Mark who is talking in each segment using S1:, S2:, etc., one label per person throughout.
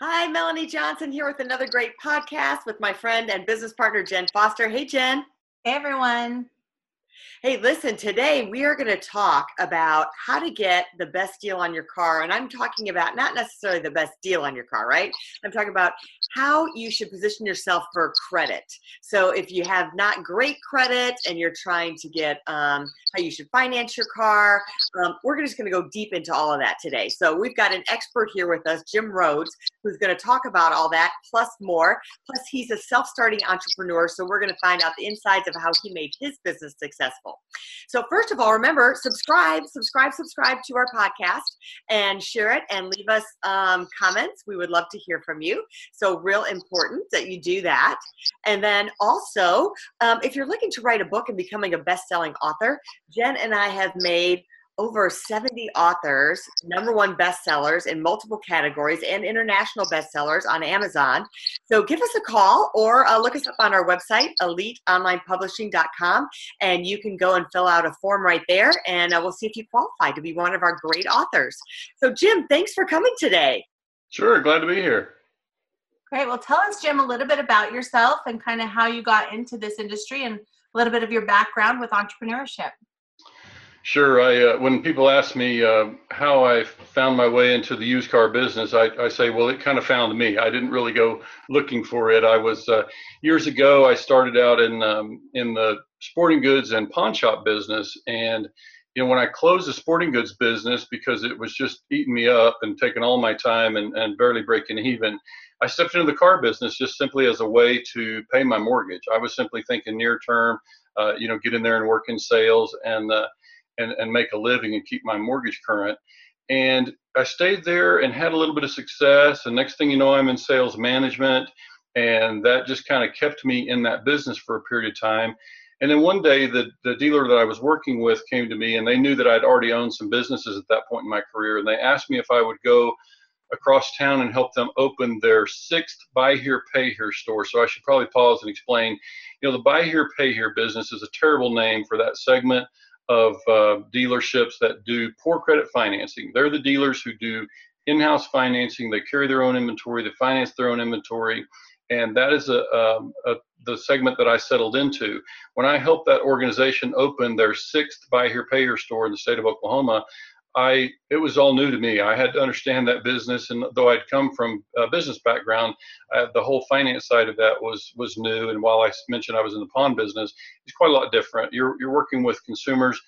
S1: Hi, Melanie Johnson here with another great podcast with my friend and business partner, Jen Foster. Hey, Jen.
S2: Hey, everyone.
S1: Hey, listen, today we are going to talk about how to get the best deal on your car. And I'm talking about not necessarily the best deal on your car, right? I'm talking about how you should position yourself for credit. So if you have not great credit and you're trying to get um, how you should finance your car, um, we're just going to go deep into all of that today. So we've got an expert here with us, Jim Rhodes, who's going to talk about all that plus more. Plus, he's a self starting entrepreneur. So we're going to find out the insides of how he made his business successful. So, first of all, remember subscribe, subscribe, subscribe to our podcast and share it and leave us um, comments. We would love to hear from you. So, real important that you do that. And then also, um, if you're looking to write a book and becoming a best selling author, Jen and I have made over 70 authors, number one bestsellers in multiple categories, and international bestsellers on Amazon. So give us a call or uh, look us up on our website, eliteonlinepublishing.com, and you can go and fill out a form right there, and uh, we'll see if you qualify to be one of our great authors. So, Jim, thanks for coming today.
S3: Sure, glad to be here.
S2: Great. Well, tell us, Jim, a little bit about yourself and kind of how you got into this industry and a little bit of your background with entrepreneurship.
S3: Sure. I uh, when people ask me uh, how I found my way into the used car business, I, I, say, well, it kind of found me. I didn't really go looking for it. I was uh, years ago. I started out in um, in the sporting goods and pawn shop business, and you know when I closed the sporting goods business because it was just eating me up and taking all my time and, and barely breaking even. I stepped into the car business just simply as a way to pay my mortgage. I was simply thinking near term, uh, you know, get in there and work in sales and uh, and, and make a living and keep my mortgage current. And I stayed there and had a little bit of success. And next thing you know, I'm in sales management. And that just kind of kept me in that business for a period of time. And then one day, the, the dealer that I was working with came to me, and they knew that I'd already owned some businesses at that point in my career. And they asked me if I would go across town and help them open their sixth buy here, pay here store. So I should probably pause and explain. You know, the buy here, pay here business is a terrible name for that segment of uh, dealerships that do poor credit financing. They're the dealers who do in-house financing. They carry their own inventory. They finance their own inventory, and that is a, um, a, the segment that I settled into. When I helped that organization open their sixth Buy Here Pay Here store in the state of Oklahoma, I it was all new to me. I had to understand that business, and though I'd come from a business background, uh, the whole finance side of that was was new. And while I mentioned I was in the pawn business, it's quite a lot different. You're you're working with consumers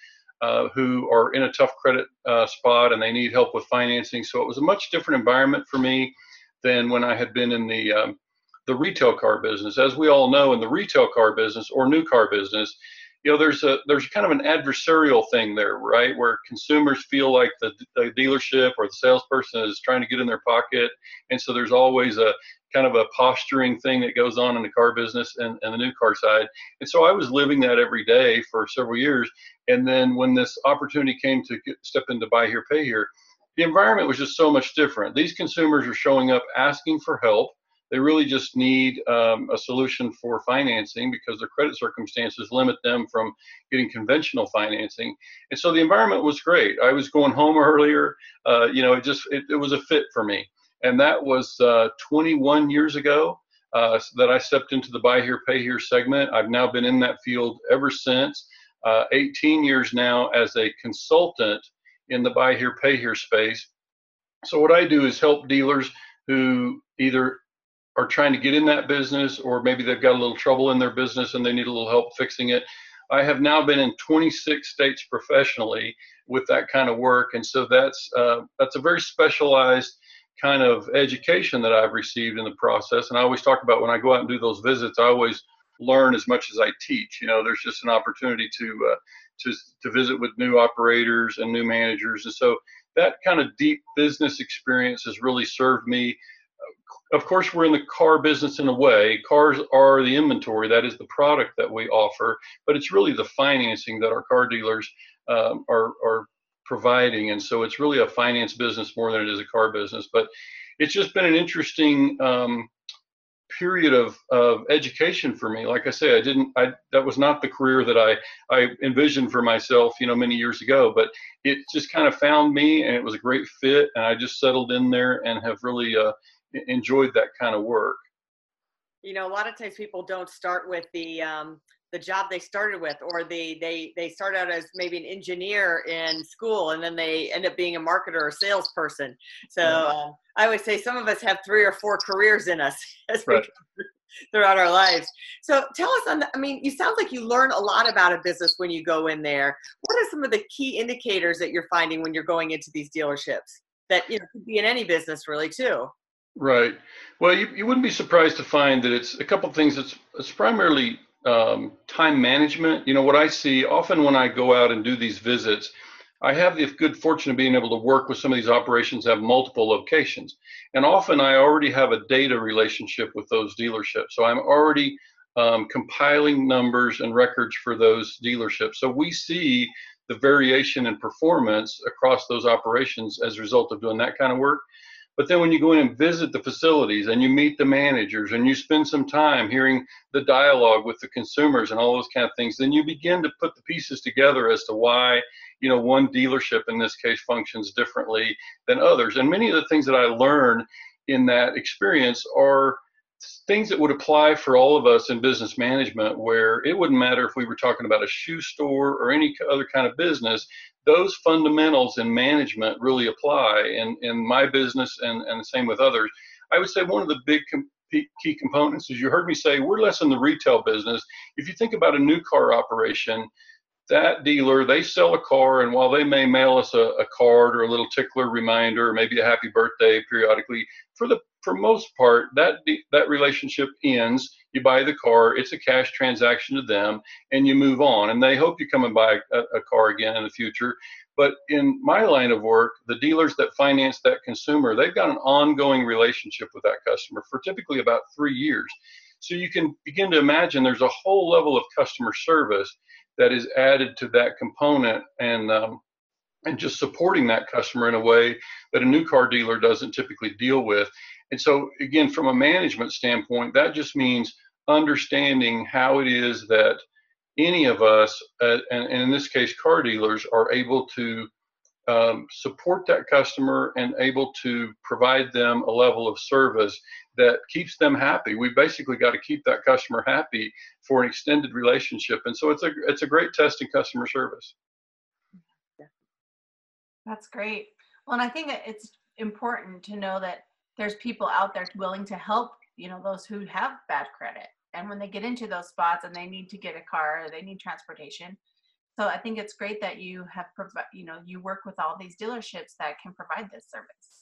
S3: uh, who are in a tough credit uh, spot and they need help with financing. So it was a much different environment for me than when I had been in the um, the retail car business. As we all know, in the retail car business or new car business, you know there's a there's kind of an adversarial thing there right? Where consumers feel like the, the dealership or the salesperson is trying to get in their pocket. And so there's always a kind of a posturing thing that goes on in the car business and, and the new car side. And so i was living that every day for several years. And then when this opportunity came to get, step into buy here pay here the environment was just so much different. These consumers are showing up asking for help they really just need um, a solution for financing because their credit circumstances limit them from getting conventional financing. And so the environment was great. I was going home earlier. Uh, you know, it just it, it, was a fit for me. And that was uh, 21 years ago uh, that I stepped into the buy here, pay here segment. I've now been in that field ever since. Uh, 18 years now as a consultant in the buy here, pay here space. So what I do is help dealers who either are trying to get in that business or maybe they've got a little trouble in their business and they need a little help fixing it. I have now been in 26 states professionally with that kind of work, and so that's uh, that's a very specialized kind of education that I've received in the process. And I always talk about when I go out and do those visits, I always learn as much as I teach. You know, there's just an opportunity to uh, to to visit with new operators and new managers, and so that kind of deep business experience has really served me of course, we're in the car business in a way. Cars are the inventory, that is the product that we offer, but it's really the financing that our car dealers um, are, are providing. And so it's really a finance business more than it is a car business. But it's just been an interesting um, period of, of education for me. Like I say, I didn't, I, that was not the career that I, I envisioned for myself, you know, many years ago, but it just kind of found me and it was a great fit. And I just settled in there and have really, uh, enjoyed that kind of work.
S1: You know, a lot of times people don't start with the um, the job they started with, or they they they start out as maybe an engineer in school, and then they end up being a marketer or salesperson. So uh, I would say some of us have three or four careers in us right. throughout our lives. So tell us on the, I mean, you sound like you learn a lot about a business when you go in there. What are some of the key indicators that you're finding when you're going into these dealerships that you know could be in any business really too?
S3: Right. Well, you, you wouldn't be surprised to find that it's a couple things. It's, it's primarily um, time management. You know, what I see often when I go out and do these visits, I have the good fortune of being able to work with some of these operations that have multiple locations. And often I already have a data relationship with those dealerships. So I'm already um, compiling numbers and records for those dealerships. So we see the variation in performance across those operations as a result of doing that kind of work. But then when you go in and visit the facilities and you meet the managers and you spend some time hearing the dialogue with the consumers and all those kind of things, then you begin to put the pieces together as to why, you know, one dealership in this case functions differently than others. And many of the things that I learned in that experience are things that would apply for all of us in business management where it wouldn't matter if we were talking about a shoe store or any other kind of business those fundamentals in management really apply in, in my business and, and the same with others. I would say one of the big com- key components is you heard me say we're less in the retail business. If you think about a new car operation, that dealer they sell a car and while they may mail us a, a card or a little tickler reminder or maybe a happy birthday periodically for the for most part that that relationship ends. You buy the car it's a cash transaction to them and you move on. And they hope you come and buy a, a car again in the future. But in my line of work the dealers that finance that consumer they've got an ongoing relationship with that customer for typically about three years. So you can begin to imagine there's a whole level of customer service that is added to that component. And um, and just supporting that customer in a way that a new car dealer doesn't typically deal with. And so, again, from a management standpoint, that just means understanding how it is that any of us, uh, and, and, in this case, car dealers, are able to um, support that customer and able to provide them a level of service that keeps them happy. We basically got to keep that customer happy for an extended relationship, and so it's a it's a great test in customer service.
S2: That's great. Well, and I think it's important to know that there's people out there willing to help, you know, those who have bad credit. And when they get into those spots and they need to get a car or they need transportation. So I think it's great that you have, you know, you work with all these dealerships that can provide this service.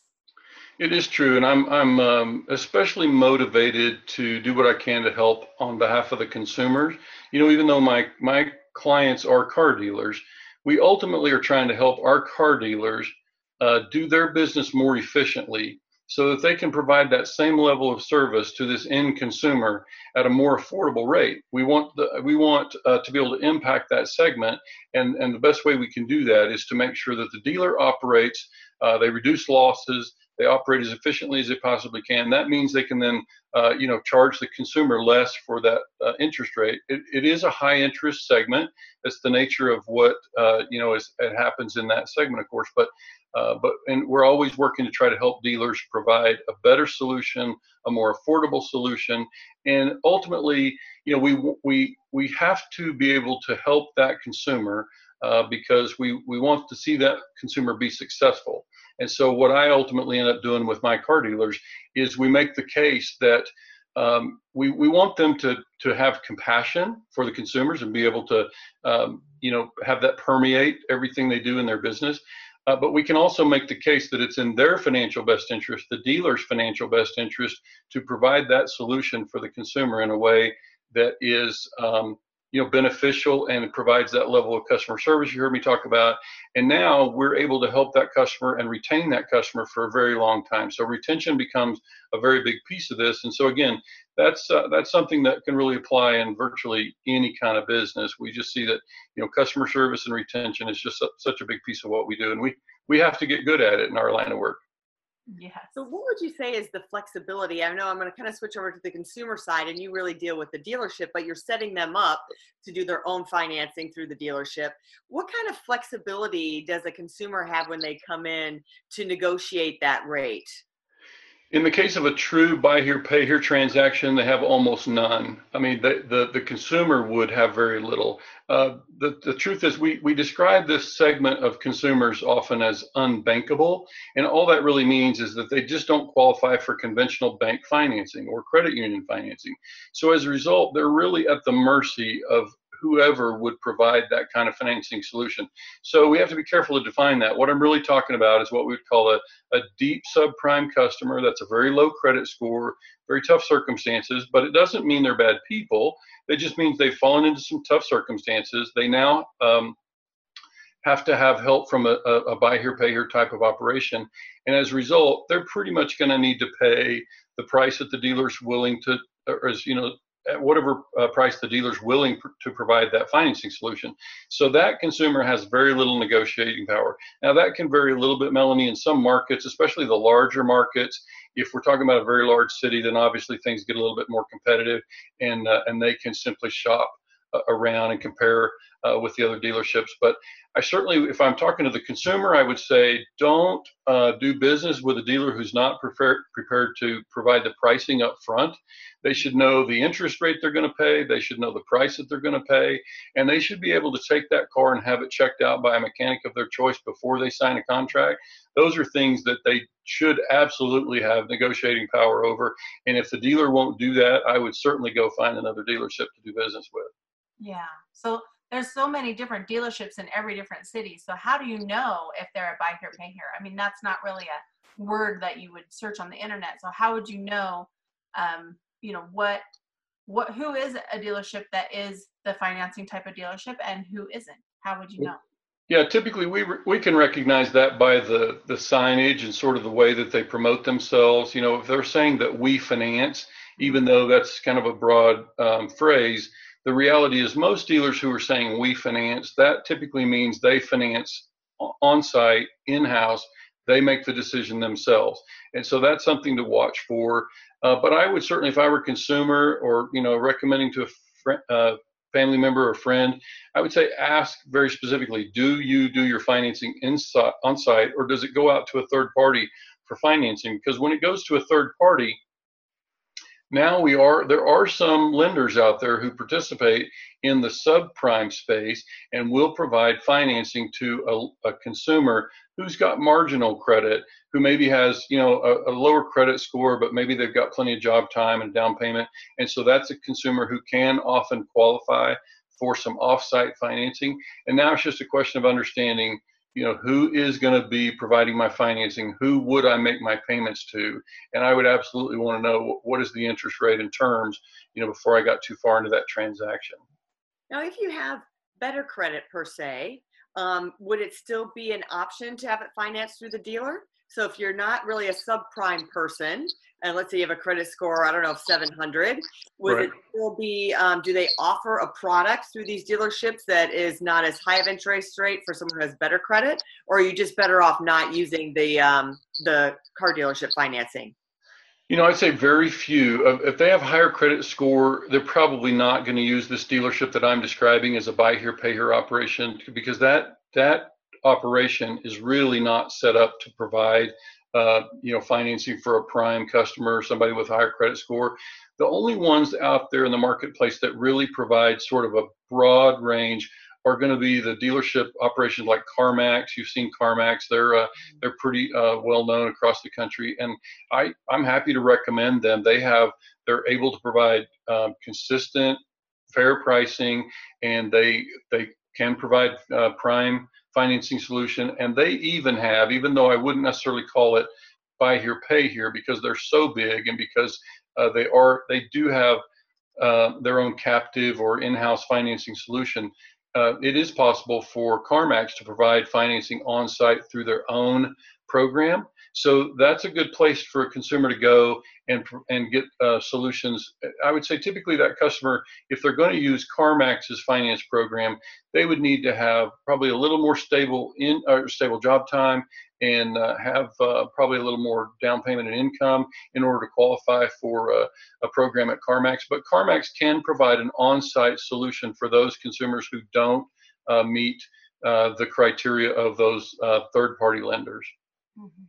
S3: It is true, and I'm I'm um, especially motivated to do what I can to help on behalf of the consumers. You know, even though my my clients are car dealers, we ultimately are trying to help our car dealers uh, do their business more efficiently so that they can provide that same level of service to this end consumer at a more affordable rate. We want the, we want uh, to be able to impact that segment, and and the best way we can do that is to make sure that the dealer operates, uh, they reduce losses, they operate as efficiently as they possibly can. That means they can then, uh, you know, charge the consumer less for that uh, interest rate. It, it is a high interest segment. That's the nature of what uh, you know is it happens in that segment, of course. But uh, but and we're always working to try to help dealers provide a better solution, a more affordable solution, and ultimately, you know, we we we have to be able to help that consumer uh, because we we want to see that consumer be successful. And so, what I ultimately end up doing with my car dealers is we make the case that um, we, we want them to, to have compassion for the consumers and be able to, um, you know, have that permeate everything they do in their business. Uh, but we can also make the case that it's in their financial best interest, the dealer's financial best interest, to provide that solution for the consumer in a way that is um, you know beneficial and provides that level of customer service you heard me talk about. And now we're able to help that customer and retain that customer for a very long time. So retention becomes a very big piece of this. And so again that's uh, that's something that can really apply in virtually any kind of business. We just see that you know customer service and retention is just such a big piece of what we do. And we we have to get good at it in our line of work
S1: yeah. So what would you say is the flexibility? I know I'm going to kind of switch over to the consumer side and you really deal with the dealership, but you're setting them up to do their own financing through the dealership. What kind of flexibility does a consumer have when they come in to negotiate that rate?
S3: In the case of a true buy here, pay here transaction, they have almost none. I mean, the, the, the consumer would have very little. Uh, the, the truth is, we, we describe this segment of consumers often as unbankable. And all that really means is that they just don't qualify for conventional bank financing or credit union financing. So as a result, they're really at the mercy of whoever would provide that kind of financing solution. So we have to be careful to define that. What I'm really talking about is what we would call a, a deep subprime customer. That's a very low credit score, very tough circumstances, but it doesn't mean they're bad people. It just means they've fallen into some tough circumstances. They now um, have to have help from a, a, buy here, pay here type of operation. And as a result, they're pretty much going to need to pay the price that the dealer's willing to, or is, you know, at whatever uh, price the dealer's willing pr- to provide that financing solution. So that consumer has very little negotiating power. Now that can vary a little bit, Melanie, in some markets, especially the larger markets. If we're talking about a very large city, then obviously things get a little bit more competitive, and uh, and they can simply shop around and compare uh, with the other dealerships. But I certainly, if I'm talking to the consumer, I would say don't uh, do business with a dealer who's not prepared prepared to provide the pricing up front. They should know the interest rate they're going to pay. They should know the price that they're going to pay, and they should be able to take that car and have it checked out by a mechanic of their choice before they sign a contract. Those are things that they should absolutely have negotiating power over. And if the dealer won't do that, I would certainly go find another dealership to do business with.
S2: Yeah. So there's so many different dealerships in every different city. So how do you know if they're a buy here, pay here? I mean, that's not really a word that you would search on the internet. So how would you know, um, you know, what, what, who is a dealership that is the financing type of dealership and who isn't? How would you know?
S3: Yeah, typically we we can recognize that by the the signage and sort of the way that they promote themselves. You know, if they're saying that we finance, even though that's kind of a broad um, phrase, the reality is most dealers who are saying we finance, that typically means they finance on site, in house. They make the decision themselves. And so that's something to watch for. Uh, but I would certainly, if I were a consumer or, you know, recommending to a friend, uh, family member or friend, I would say ask very specifically, do you do your financing inside on site or does it go out to a third party for financing? Because when it goes to a third party, now we are there are some lenders out there who participate in the subprime space and will provide financing to a, a consumer who's got marginal credit who maybe has you know a, a, lower credit score but maybe they've got plenty of job time and down payment. And so that's a consumer who can often qualify for some offsite financing. And now it's just a question of understanding you know who is going to be providing my financing? Who would i make my payments to? And i would absolutely want to know what is the interest rate in terms you know before i got too far into that transaction.
S1: Now if you have better credit per se um, would it still be an option to have it financed through the dealer? So if you're not really a subprime person, and let's say you have a credit score, I don't know, 700, would right. it still be, um, do they offer a product through these dealerships that is not as high of interest rate for someone who has better credit? Or are you just better off not using the, um, the car dealership financing?
S3: You know, I'd say very few. If they have higher credit score, they're probably not going to use this dealership that I'm describing as a buy here, pay here operation because that that operation is really not set up to provide uh, you know financing for a prime customer somebody with a higher credit score the only ones out there in the marketplace that really provide sort of a broad range are going to be the dealership operations like CarMax. You've seen CarMax; they're uh, they're pretty uh, well known across the country, and I I'm happy to recommend them. They have they're able to provide um, consistent, fair pricing, and they they can provide uh, prime financing solution. And they even have, even though I wouldn't necessarily call it buy here, pay here, because they're so big and because uh, they are, they do have uh, their own captive or in-house financing solution, uh, it is possible for CarMax to provide financing on site through their own program. So that's a good place for a consumer to go and and get uh, solutions. I would say typically that customer, if they're going to use CarMax's finance program, they would need to have probably a little more stable in or stable job time and uh, have uh, probably a little more down payment and income in order to qualify for a, a program at CarMax. But CarMax can provide an on-site solution for those consumers who don't uh, meet uh, the criteria of those uh, third-party lenders.
S1: Mm-hmm.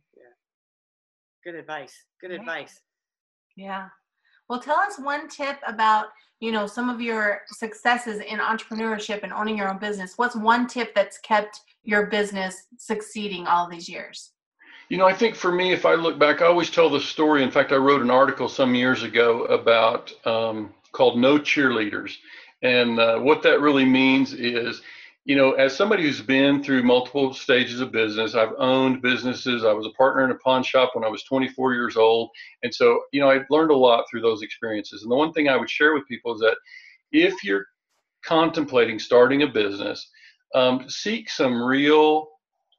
S1: Yeah. Good advice. Good advice.
S2: Yeah. Well, tell us one tip about, you know, some of your successes in entrepreneurship and owning your own business. What's one tip that's kept your business succeeding all these years?
S3: You know, I think for me, if I look back, I always tell the story. In fact, I wrote an article some years ago about um, called No Cheerleaders. And uh, what that really means is you know, as somebody who's been through multiple stages of business, I've owned businesses. I was a partner in a pawn shop when I was 24 years old. And so, you know, I've learned a lot through those experiences. And the one thing I would share with people is that if you're contemplating starting a business, um, seek some real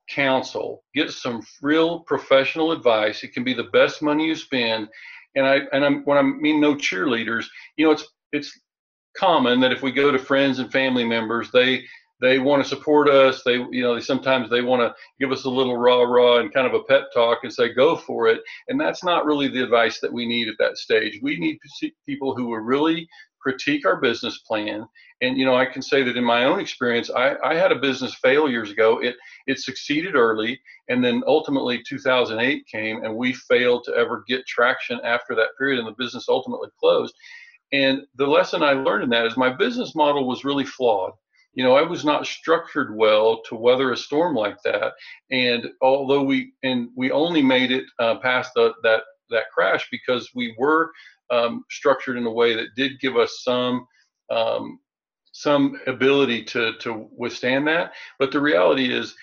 S3: counsel, get some real professional advice. It can be the best money you spend. And I, and I'm, when I mean no cheerleaders, you know, it's, it's common that if we go to friends and family members, they, they want to support us. They, you know, they sometimes they want to give us a little rah rah and kind of a pep talk and say go for it. And that's not really the advice that we need at that stage. We need people who will really critique our business plan. And you know, I can say that in my own experience, I, I had a business fail years ago. It it succeeded early, and then ultimately 2008 came, and we failed to ever get traction after that period, and the business ultimately closed. And the lesson I learned in that is my business model was really flawed you know, I was not structured well to weather a storm like that. And although we and we only made it uh, past the, that that crash because we were um, structured in a way that did give us some um, some ability to to withstand that. But the reality is,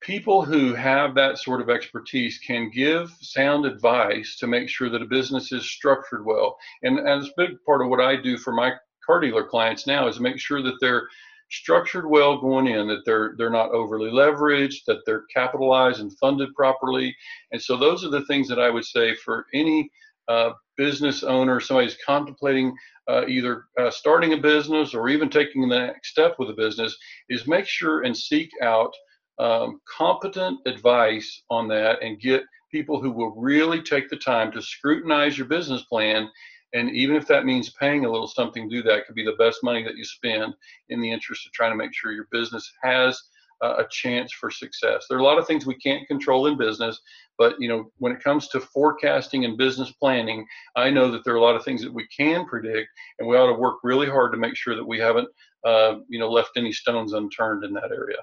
S3: people who have that sort of expertise can give sound advice to make sure that a business is structured well. And as a big part of what I do for my car dealer clients now is make sure that they're structured well going in, that they're they're not overly leveraged, that they're capitalized and funded properly. And so those are the things that I would say for any uh, business owner, somebody who's contemplating uh, either uh, starting a business or even taking the next step with a business, is make sure and seek out um, competent advice on that and get people who will really take the time to scrutinize your business plan and even if that means paying a little something to do that, could be the best money that you spend in the interest of trying to make sure your business has uh, a chance for success. There are a lot of things we can't control in business, but you know, when it comes to forecasting and business planning, I know that there are a lot of things that we can predict, and we ought to work really hard to make sure that we haven't, uh, you know, left any stones unturned in that area.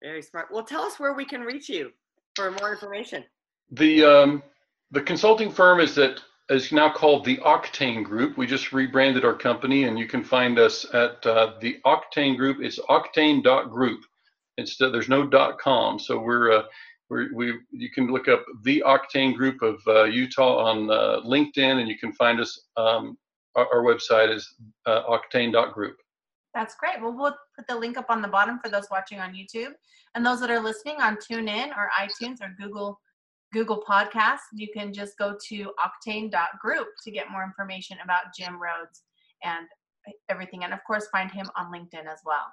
S1: Very smart. Well, tell us where we can reach you for more information.
S3: The um, the consulting firm is that is now called the Octane Group. We just rebranded our company, and you can find us at uh, the Octane Group. It's octane.group. Uh, there's no dot .com, so we're, uh, we're we you can look up the Octane Group of uh, Utah on uh, LinkedIn, and you can find us. Um, our, our, website is uh, octane.group.
S2: That's great. Well, we'll put the link up on the bottom for those watching on YouTube, and those that are listening on TuneIn or iTunes or Google Google Podcasts, you can just go to octane.group to get more information about Jim Rhodes and everything. And of course, find him on LinkedIn as well.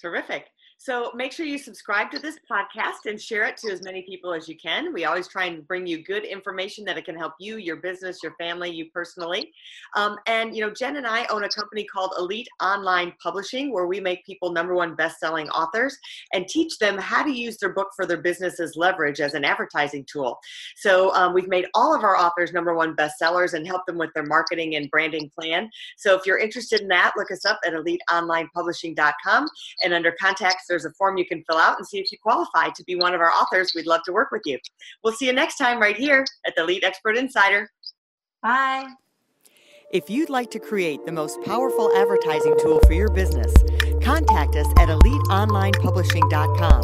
S1: Terrific. So make sure you subscribe to this podcast and share it to as many people as you can. We always try and bring you good information that it can help you, your business, your family, you personally. Um, and you know, Jen and I own a company called Elite Online Publishing, where we make people number one best-selling authors and teach them how to use their book for their business's leverage as an advertising tool. So um, we've made all of our authors number one bestsellers and help them with their marketing and branding plan. So if you're interested in that, look us up at eliteonlinepublishing.com and under contacts there's a form you can fill out and see if you qualify to be one of our authors. We'd love to work with you. We'll see you next time right here at the Elite Expert Insider.
S2: Bye.
S1: If you'd like to create the most powerful advertising tool for your business, contact us at eliteonlinepublishing.com,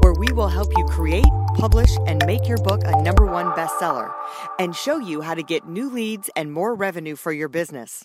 S1: where we will help you create
S4: publish, and make your book a number one bestseller, and show you how to get new leads and more revenue for your business.